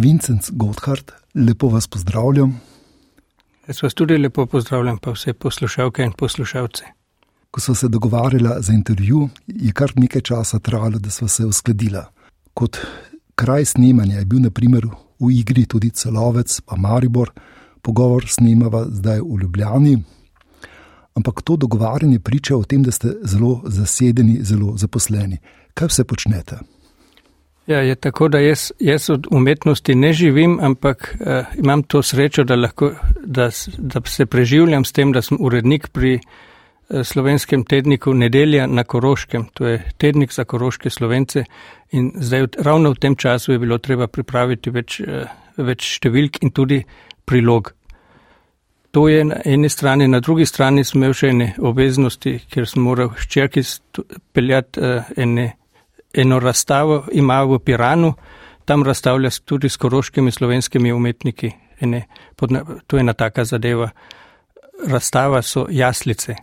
Vincent Gotthard, lepo vas pozdravljam. Jaz vas tudi lepo pozdravljam, pa vse poslušalke in poslušalce. Ko smo se dogovarjali za intervju, je kar nekaj časa trajalo, da smo se uskladili. Kot kraj snemanja je bil naprimer v igri tudi celovec, pa Maribor, pogovor snemava zdaj v Ljubljani. Ampak to dogovarjanje priča o tem, da ste zelo zasedeni, zelo zaposleni. Kaj vse počnete? Ja, je tako, da jaz, jaz od umetnosti ne živim, ampak uh, imam to srečo, da, lahko, da, da se preživljam s tem, da sem urednik pri uh, slovenskem tedniku Nedelja na Koroškem. To je tednik za koroške slovence in zdaj ravno v tem času je bilo treba pripraviti več, uh, več številk in tudi prilog. To je na eni strani, na drugi strani smo imeli še ene obveznosti, ker sem moral ščerki peljati uh, ene eno razstavo ima v Piranu, tam razstavlja tudi s koroškimi slovenskimi umetniki. Ene, podna, to je ena taka zadeva. Razstava so jaslice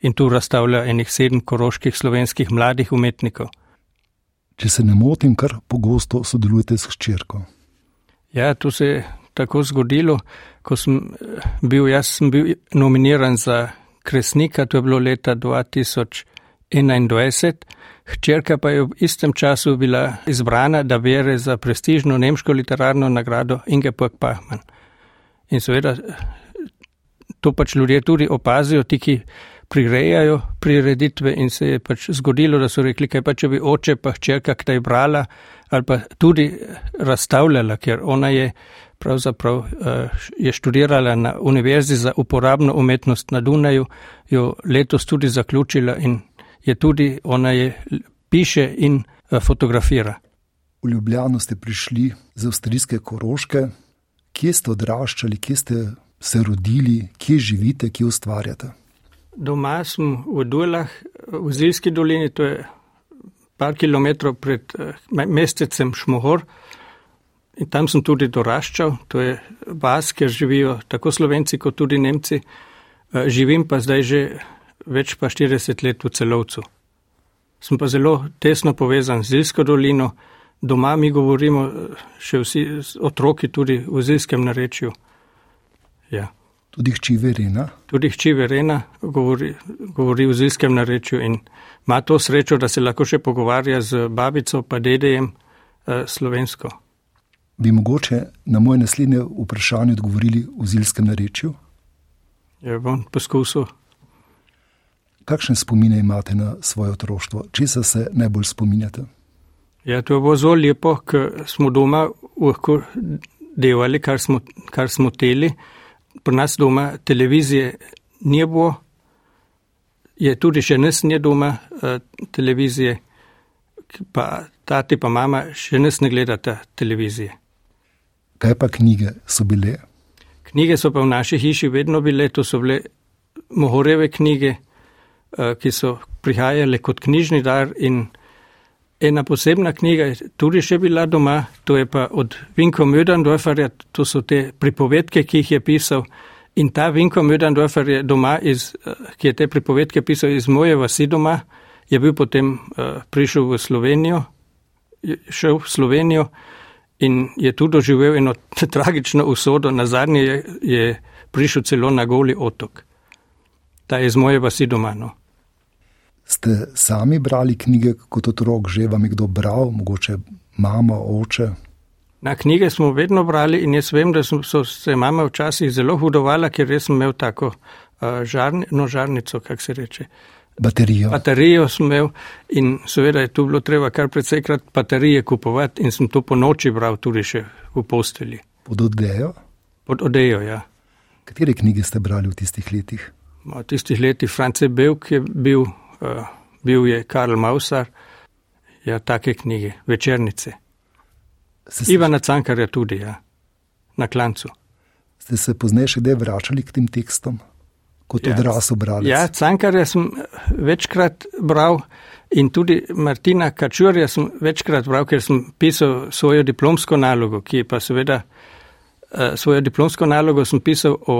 in tu razstavlja enih sedem koroških slovenskih mladih umetnikov. Če se ne motim, kar pogosto sodelujete s hčerko. Ja, to se je tako zgodilo, ko sem eh, bil, jaz sem bil nominiran za kresnika, to je bilo leta 2021. Hčerka pa je v istem času bila izbrana, da bere za prestižno nemško literarno nagrado Ingeborg Pachmann. In seveda to pač ljudje tudi opazijo, ti, ki prirejajo prireditve in se je pač zgodilo, da so rekli, kaj pa če bi oče pa hčerka kdaj brala ali pa tudi razstavljala, ker ona je pravzaprav uh, je študirala na Univerzi za uporabno umetnost na Dunaju, jo letos tudi zaključila in je tudi ona je piše in eh, fotografira. V Ljubljano ste prišli z avstrijske koroške, kje ste odraščali, kje ste se rodili, kje živite, kje ustvarjate. Doma sem v Dulah, v Zilski dolini, to je par kilometrov pred eh, mestecem Šmohor. In tam sem tudi doraščal, to je vas, kjer živijo tako slovenci kot tudi nemci. Eh, živim pa zdaj že več pa 40 let v celovcu. Sem pa zelo tesno povezan z Zilsko dolino, doma mi govorimo še vsi otroki tudi v zilskem narečju. Ja. Tudi hči Verena. Tudi hči Verena govori, govori v zilskem narečju in ima to srečo, da se lahko še pogovarja z babico pa dedejem eh, slovensko. Bi mogoče na moje naslednje vprašanje odgovorili v zilskem narečju? Ja, bom poskusil. Kakšne spomine imate na svoje otroštvo? Česa se najbolj spominjate? Ja, to je bilo zelo lepo, ker smo doma lahko delali, kar smo, kar smo teli. Pri nas doma televizije ni bilo, je tudi še nes ni doma uh, televizije, pa tati pa mama še nes ne gledata televizije. Kaj pa knjige so bile? Knjige so pa v naši hiši vedno bile, to so bile mohoreve knjige. Eh, ki so prihajale kot knjižni dar in ena posebna knjiga je tudi še bila doma, to je pa od Vinko Mödendorferja, to so te pripovedke, ki jih je pisal. In ta Vinko Mödendorfer je doma, iz, eh, ki je te pripovedke pisal iz moje vasi doma, je bil potem uh, prišel v Slovenijo, šel v Slovenijo in je tu doživel eno tragično usodo, na zadnje je, je prišel celo na goli otok. Ta je iz moje vasi doma. No. Ste sami brali knjige kot otrok, že vam je kdo bral, mogoče mama, oče? Na knjige smo vedno brali in jaz vem, da so se mama včasih zelo hudovala, ker res sem imel tako uh, žarni, no, žarnico, kak se reče. Baterijo. Baterijo sem imel in seveda je tu bilo treba kar precejkrat baterije kupovati in sem to po noči bral tudi še v posteli. Pod odejo? Pod odejo, ja. Katere knjige ste brali v tistih letih? V tistih letih France Belk je bil bil je Karl Mausar, ja, take knjige, večernice. Se Ivana Cankarja tudi, ja, na klancu. Ste se pozneje še kdaj vračali k tem tekstom, kot ja, odrasel bralec? Ja, Cankarja sem eh, večkrat bral in tudi Martina Kačurja sem večkrat bral, ker sem pisal svojo diplomsko nalogo, ki je pa seveda uh, svojo diplomsko nalogo sem pisal o,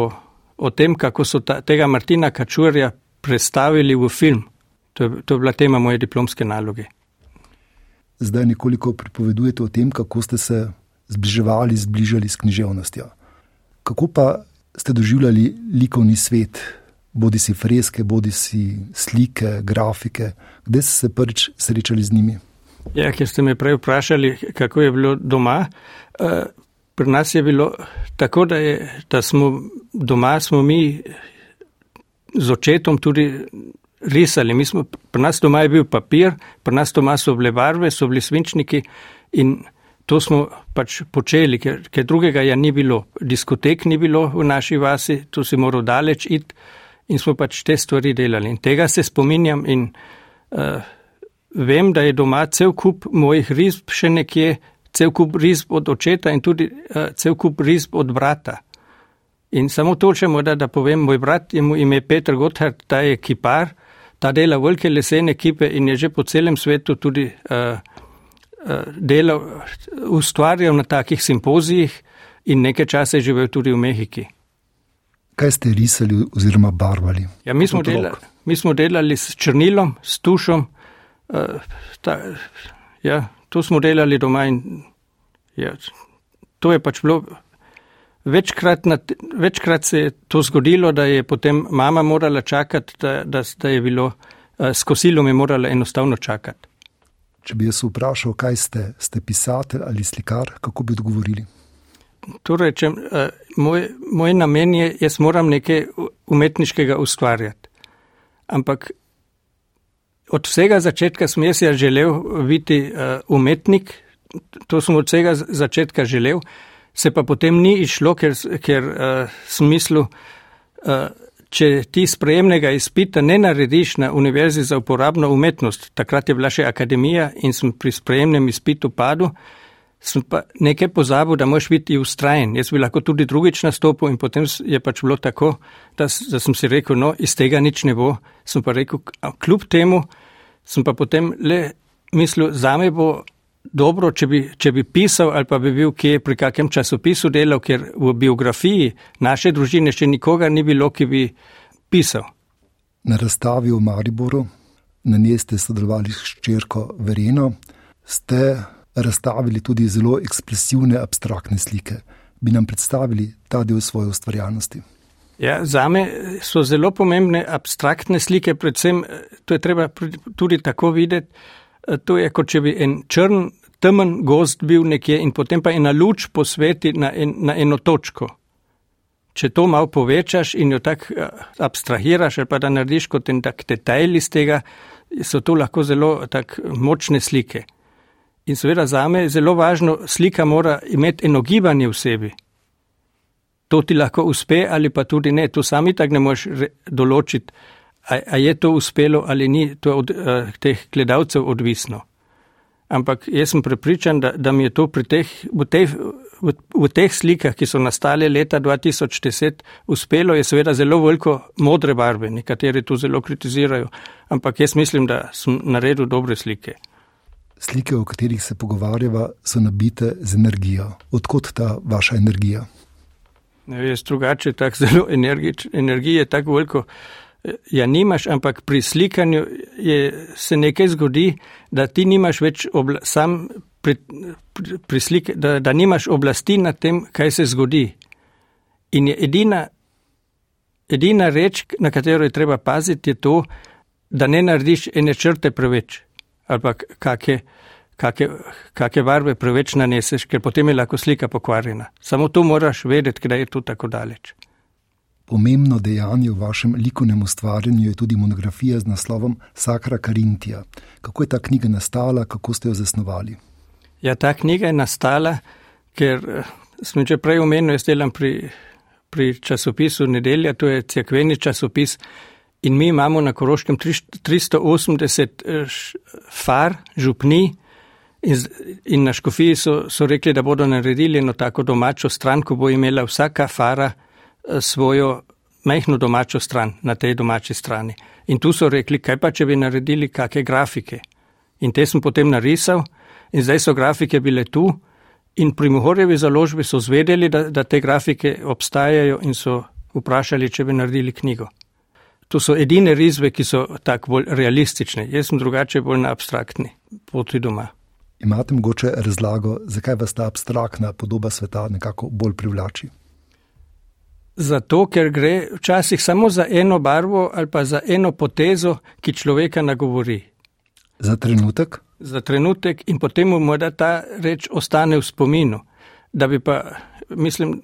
o tem, kako so ta, tega Martina Kačurja predstavili v film. To je, to je bila tema moje diplomske naloge. Zdaj nekoliko pripovedujete o tem, kako ste se zbliževali, zbližali s književnostjo. Kako pa ste doživljali likovni svet, bodi si freske, bodi si slike, grafike, kde ste se prvič srečali z njimi? Ja, ker ste me prej vprašali, kako je bilo doma. Eh, pri nas je bilo tako, da, je, da smo doma, smo mi z očetom tudi risali. Smo, pri nas doma je bil papir, pri nas doma so bile barve, so bili svinčniki in to smo pač počeli, ker, ker drugega ja ni bilo. Diskotek ni bilo v naši vasi, tu si moral daleč iti in smo pač te stvari delali. In tega se spominjam in uh, vem, da je doma cel kup mojih risb še nekje, cel kup risb od očeta in tudi uh, cel kup risb od brata. In samo to, če mu da, povem, moj brat je mu ime Petr Gotthard, ta je kipar, ta dela velike lesene kipe in je že po celem svetu tudi uh, delal, ustvarjal na takih simpozijih in nekaj časa je živel tudi v Mehiki. Kaj ste risali oziroma barvali? Ja, mi, smo delali, mi smo delali s črnilom, s tušom. Uh, ta, ja, to smo delali doma in ja, to je pač bilo. Večkrat, na, večkrat se je to zgodilo, da je potem mama morala čakati, da, da, da je bilo uh, s kosilom je morala enostavno čakati. Če bi jaz vprašal, kaj ste, ste pisatelj ali slikar, kako bi odgovorili? Torej, če, uh, moj, moj namen je, jaz moram nekaj umetniškega ustvarjati. Ampak od vsega začetka sem jaz ja želel biti uh, umetnik, to sem od vsega začetka želel se pa potem ni išlo, ker, ker uh, smislu, uh, če ti sprejemnega izpita ne narediš na Univerzi za uporabno umetnost, takrat je bila še akademija in sem pri sprejemnem izpitu padel, sem pa nekaj pozabil, da moš biti ustrajen. Jaz bi lahko tudi drugič nastopil in potem je pač bilo tako, da, da sem si rekel, no, iz tega nič ne bo. Sem pa rekel, kljub temu, sem pa potem le mislil, zame bo dobro, če bi, če bi pisal ali pa bi bil kje pri kakem časopisu delal, ker v biografiji naše družine še nikogar ni bilo, ki bi pisal. Na razstavi v Mariboru, na njej ste sodelovali s črko Vereno, ste razstavili tudi zelo ekspresivne abstraktne slike. Bi nam predstavili ta del svoje ustvarjalnosti? Ja, za me so zelo pomembne abstraktne slike, predvsem to je treba tudi tako videti, Eh, to je kot če bi en črn, temen gost bil nekje in potem pa ena luč posveti na, en, na eno točko. Če to malo povečaš in jo tako eh, abstrahiraš, ali pa da narediš kot en tak detajl iz tega, so to lahko zelo tak močne slike. In seveda za me je zelo važno, slika mora imeti eno gibanje v sebi. To ti lahko uspe ali pa tudi ne, to sami tako ne moreš določiti. A, a je to uspelo ali ni, to je od uh, teh gledalcev odvisno. Ampak jaz sem prepričan, da, da mi je to teh, v, teh, v, v teh slikah, ki so nastale leta 2010, uspelo, je seveda zelo veliko modre barve, nekateri to zelo kritizirajo, ampak jaz mislim, da sem naredil dobre slike. Slike, o katerih se pogovarjava, so nabite z energijo. Odkot ta vaša energija? Ne, jaz drugače, tako zelo energije, tako veliko ja nimaš, ampak pri slikanju je, se nekaj zgodi, da ti nimaš več obla, sam pri, pri, pri slike, da, da nimaš oblasti nad tem, kaj se zgodi. In je edina, edina reč, na katero je treba paziti, je to, da ne narediš ene črte preveč ali pa kakšne kake, kake barve preveč naneseš, ker potem je lahko slika pokvarjena. Samo to moraš vedeti, da je to tako daleč. Pomembno dejanje v vašem likovnem ustvarjanju je tudi monografija z naslovom Sakra Karintija. Kako je ta knjiga nastala, kako ste jo zasnovali? Ja, ta knjiga je nastala, ker eh, sem že prej omenil, jaz delam pri, pri časopisu Nedelja, to je cerkveni časopis in mi imamo na Koroškem 380 eh, far, župni in, in na Škofiji so, so rekli, da bodo naredili eno tako domačo stran, ko bo imela vsaka fara svojo majhno domačo stran na tej domači strani. In tu so rekli, kaj pa, če bi naredili kakšne grafike. In te sem potem narisal in zdaj so grafike bile tu in pri Mohorjevi založbi so zvedeli, da, da te grafike obstajajo in so vprašali, če bi naredili knjigo. To so edine risbe, ki so tako bolj realistične. Jaz sem drugače bolj na abstraktni poti doma. Imate mogoče razlago, zakaj vas ta abstraktna podoba sveta nekako bolj privlači? Zato, ker gre včasih samo za eno barvo ali pa za eno potezo, ki človeka nagovori. Za trenutek? Za trenutek in potem mu morda ta reč ostane v spominu. Da bi pa, mislim,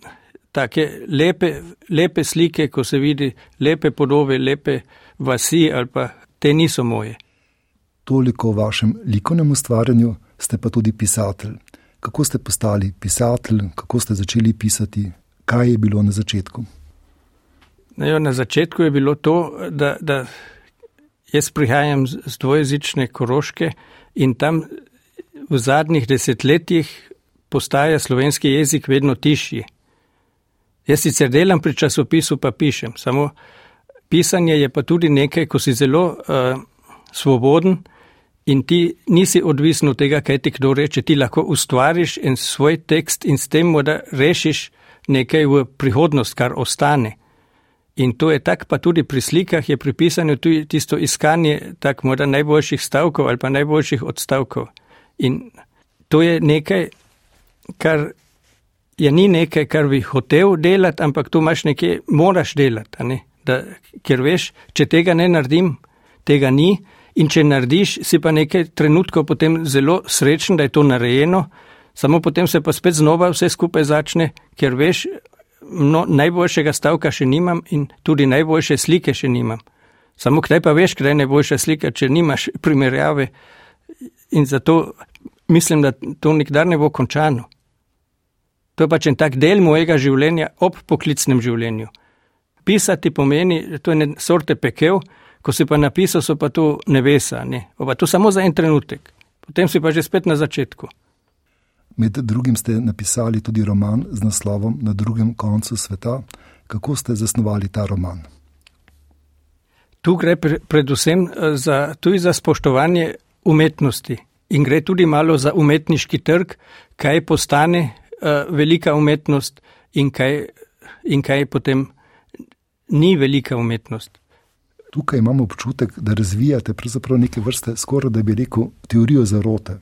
take lepe, lepe slike, ko se vidi lepe podobe, lepe vasi ali pa te niso moje. Toliko o vašem likovnem ustvarjanju, ste pa tudi pisatelj. Kako ste postali pisatelj, kako ste začeli pisati, kaj je bilo na začetku? Na, jo, na začetku je bilo to, da, da jaz prihajam z dvojezične koroške in tam v zadnjih desetletjih postaja slovenski jezik vedno tišji. Jaz sicer delam pri časopisu, pa pišem, samo pisanje je pa tudi nekaj, ko si zelo uh, svoboden in ti nisi odvisen od tega, kaj ti kdo reče. Ti lahko ustvariš svoj tekst in s tem morda rešiš nekaj v prihodnost, kar ostane. In to je tako, pa tudi pri slikah je pri pisanju tudi tisto iskanje tak morda najboljših stavkov ali pa najboljših odstavkov. In to je nekaj, kar je ni nekaj, kar bi hotel delati, ampak to imaš nekje, moraš delati. Ne? Da, ker veš, če tega ne naredim, tega ni. In če narediš, si pa nekaj trenutkov potem zelo srečen, da je to narejeno, samo potem se pa spet znova vse skupaj začne, ker veš, no, najboljšega stavka še nimam in tudi najboljše slike še nimam. Samo kdaj pa veš, kdaj je najboljša slika, če nimaš primerjave. In zato mislim, da to nikdar ne bo končano. To je pač en tak del mojega življenja ob poklicnem življenju. Pisati pomeni, to je ne sorte pekel, ko si pa napisal, so pa to nevesa, ne. Pa to samo za en trenutek. Potem si pa že spet na začetku. Med drugim ste napisali tudi roman z naslovom Na drugem koncu sveta. Kako ste zasnovali ta roman? Tu gre predvsem eh, za, tudi za spoštovanje umetnosti in gre tudi malo za umetniški trg, kaj postane uh, velika umetnost in kaj, in kaj potem ni velika umetnost. Tukaj imamo občutek, da razvijate neke vrste, skoraj da bi rekel, teorijo zarote.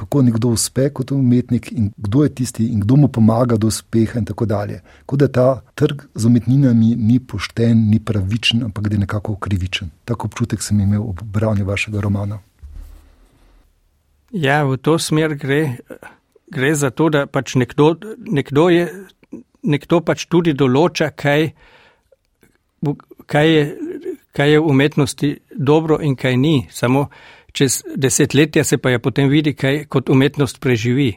Kako nekdo uspe kot umetnik in kdo je tisti in kdo mu pomaga do uspeha, in tako dalje. Kot da ta trg z umetninami ni pošten, ni pravičen, ampak da je nekako krivičen. Tako občutek sem imel ob branju vašega romana. Ja, v to smer gre gre za to, da pač nekdo, nekdo, je, nekdo pač tudi določa, kaj, kaj, je, kaj je v umetnosti dobro in kaj ni. Samo čez desetletja se pa je potem vidi, kaj kot umetnost preživi.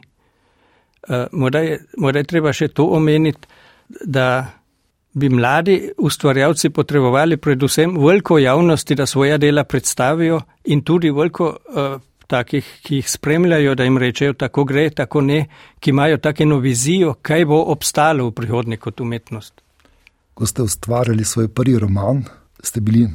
Uh, morda, je, morda je treba še to omeniti, da bi mladi ustvarjalci potrebovali predvsem veliko javnosti, da svoja dela predstavijo in tudi veliko uh, takih, ki jih spremljajo, da jim rečejo, tako gre, tako ne, ki imajo takeno vizijo, kaj bo obstalo v prihodnje kot umetnost. Ko ste ustvarjali svoj prvi roman, ste bili,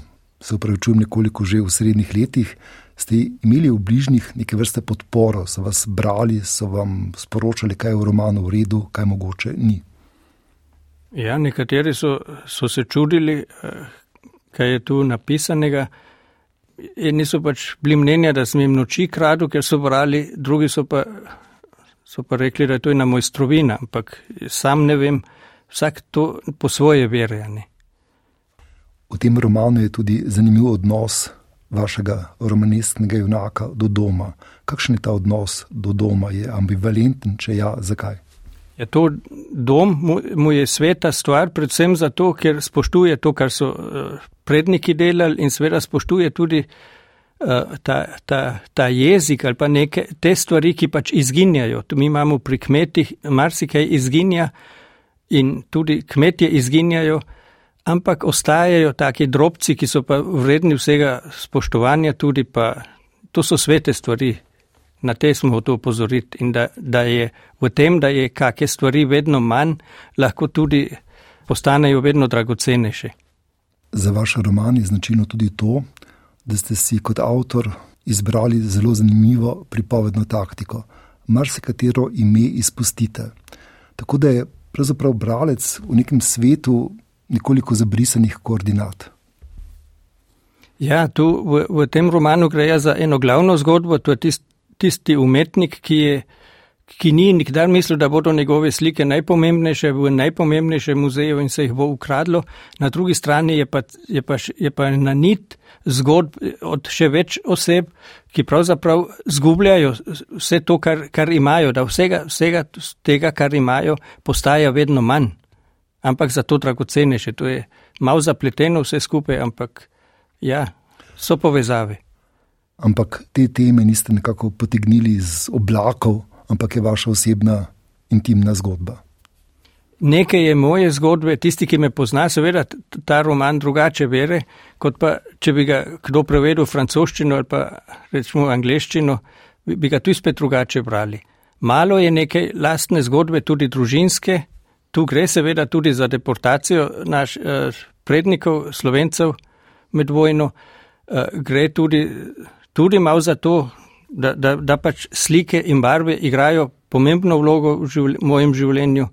se upravičujem, nekoliko že v srednjih letih, ste imeli v bližnjih neke vrste podporo, so vas brali, so vam sporočali, kaj je v romanu v redu, kaj mogoče ni. Ja, nekateri so, so se čudili, eh, kaj je tu napisanega. Eni so pač bili mnenja, da sem jim noči kradel, ker so brali, drugi so pa, so pa rekli, da je to ena mojstrovina, ampak sam ne vem, vsak to po svoje vere. V tem romanu je tudi zanimiv odnos vašega romanesknega junaka do doma. Kakšen je ta odnos do doma? Je ambivalenten, če ja, zakaj? Je to dom, mu, mu je sveta stvar, predvsem zato, ker spoštuje to, kar so uh, predniki delali in seveda spoštuje tudi uh, ta, ta, ta jezik ali pa neke te stvari, ki pač izginjajo. Tu mi imamo pri kmetih marsikaj izginja in tudi kmetje izginjajo, ampak ostajajo taki drobci, ki so pa vredni vsega spoštovanja, tudi pa to so svete stvari. Na te smo hotel upozoriti in da, da je v tem, da je kakšne stvari vedno manj, lahko tudi postanejo vedno dragocenejše. Za vaš roman je značilno tudi to, da ste si kot avtor izbrali zelo zanimivo pripovedno taktiko. Marsikatero ime izpustite. Tako da je pravzaprav bralec v nekem svetu nekoliko zabrisanih koordinat. Ja, tu v, v tem romanu gre ja za eno glavno zgodbo, to je tisto tisti umetnik, ki je ki ni nikdar mislil, da bodo njegove slike najpomembnejše v najpomembnejšem muzeju in se jih bo ukradlo. Na drugi strani je pa, je pa, je pa na nit zgodb od še več oseb, ki pravzaprav zgubljajo vse to, kar, kar imajo, da vsega, vsega tega, kar imajo, postaja vedno manj. Ampak zato dragocenejše. To je malo zapleteno vse skupaj, ampak ja, so povezave. Ampak te teme niste nekako potegnili iz oblakov, ampak je vaša osebna, intimna zgodba. Nekaj je moje zgodbe, tisti, ki me pozna, seveda ta roman drugače vere, kot pa če bi ga kdo prevedel v francoščino ali pa recimo v angliščino, bi ga tu spet drugače brali. Malo je nekaj lastne zgodbe, tudi družinske, tu gre seveda tudi za deportacijo naš eh, prednikov, slovencev med vojno, eh, gre tudi, tudi malo za to, da, da, da pač slike in barve igrajo pomembno vlogo v živl mojem življenju.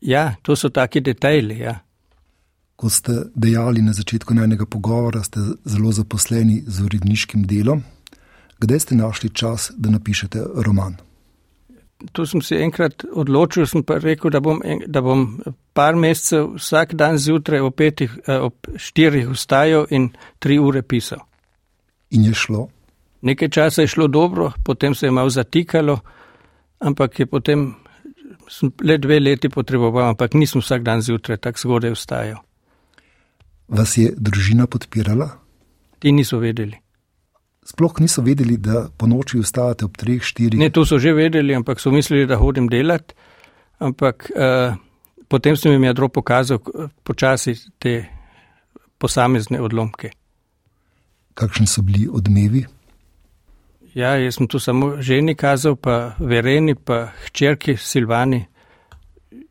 Ja, to so taki detajli. Ja. Ko ste dejali na začetku najnega pogovora, ste zelo zaposleni z uredniškim delom. Kdaj ste našli čas, da napišete roman? Tu sem se enkrat odločil, sem pa rekel, da bom, da bom par mesecev vsak dan zjutraj ob, petih, eh, ob štirih vstajal in tri ure pisal. In je šlo? Nekaj časa je šlo dobro, potem se je malo zatikalo, ampak je potem le dve leti potreboval, ampak nisem vsak dan zjutraj tako zgodaj vstajal. Vas je družina podpirala? Ti niso vedeli. Sploh niso vedeli, da po noči vstajate ob treh, štirih. Ne, to so že vedeli, ampak so mislili, da hodim delati. Ampak uh, potem sem jim jadro pokazal počasi te posamezne odlomke. Kakšni so bili odmevi? Ja, jaz sem tu samo ženi kazal, pa vereni, pa hčerki Silvani.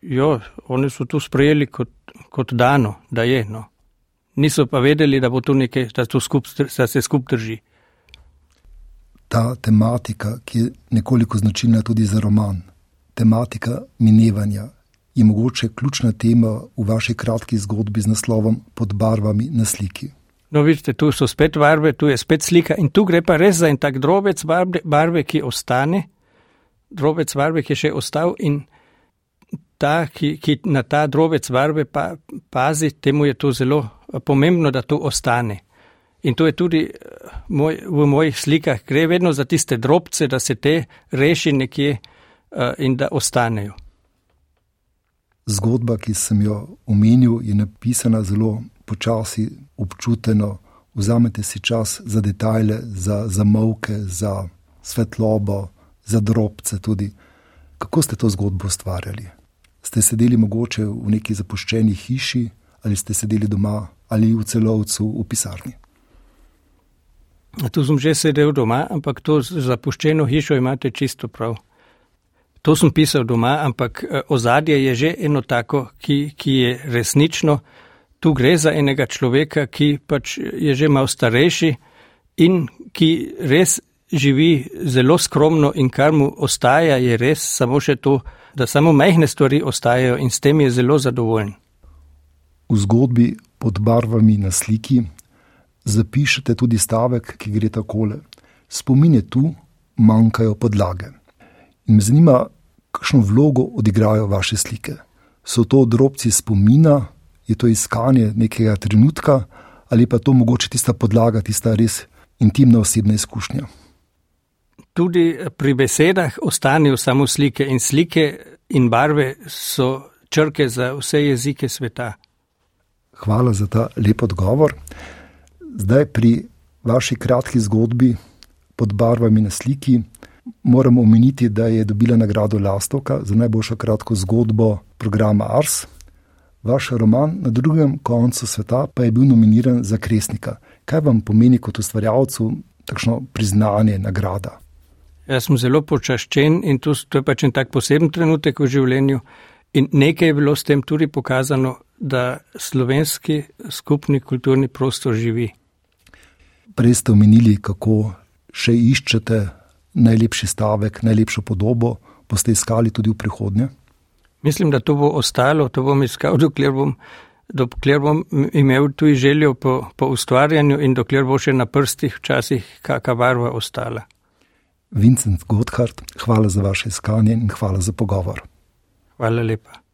Jo, oni so tu sprejeli kot, kot dano, da je. No. Niso pa vedeli, da bo tu nekaj, da, skup, da se skup drži. Ta tematika, ki je nekoliko značilna tudi za roman, tematika minevanja, je mogoče ključna tema v vaši kratki zgodbi z naslovom Pod barvami na sliki. No, vidite, tu so spet barve, tu je spet slika in tu gre pa res za en tak drobec barve, barve, ki ostane, drobec barve, ki je še ostal in ta, ki, ki na ta drobec barve pa, pazi, temu je to zelo pomembno, da to ostane. In to je tudi moj, v mojih slikah, gre vedno za tiste drobce, da se te reši nekje uh, in da ostanejo. Zgodba, ki sem jo omenil, je napisana zelo počasi, občuteno, vzamete si čas za detajle, za zamolke, za svetlobo, za drobce tudi. Kako ste to zgodbo ustvarjali? Ste sedeli mogoče v neki zapuščeni hiši ali ste sedeli doma ali v celovcu v pisarni? Tu sem že sedel doma, ampak to zapuščeno hišo imate čisto prav. To sem pisal doma, ampak eh, ozadje je že eno tako, ki, ki je resnično. Tu gre za enega človeka, ki pač je že malo starejši in ki res živi zelo skromno in kar mu ostaja, je res samo še to, da samo majhne stvari ostajajo in s tem je zelo zadovoljen. V zgodbi pod barvami na sliki zapišete tudi stavek, ki gre takole: Spomin je tu, manjkajo podlage. In me zanima, kakšno vlogo odigrajo vaše slike. So to drobci spomina, je to iskanje nekega trenutka ali pa to mogoče tista podlaga, tista res intimna osebna izkušnja. Tudi pri besedah ostanejo samo slike in slike in barve so črke za vse jezike sveta. Hvala za ta lep odgovor. Zdaj pri vaši kratki zgodbi pod barvami na sliki moram omeniti, da je dobila nagrado Lastovka za najboljšo kratko zgodbo programa Ars. Vaš roman na drugem koncu sveta pa je bil nominiran za Kresnika. Kaj vam pomeni kot ustvarjalcu takšno priznanje, nagrada? Jaz sem zelo počaščen in to, to je pač en tak poseben trenutek v življenju. In nekaj je bilo s tem tudi pokazano, da slovenski skupni kulturni prostor živi. Prej ste omenili, kako še iščete najlepši stavek, najlepšo podobo, boste iskali tudi v prihodnje? Mislim, da to bo ostalo, to bom iskal, dokler bom, dokler bom imel tu željo po, po ustvarjanju in dokler bo še na prstih včasih kakšna barva ostala. Vincent Gotthard, hvala za vaše iskanje in hvala za pogovor. Hvala lepa.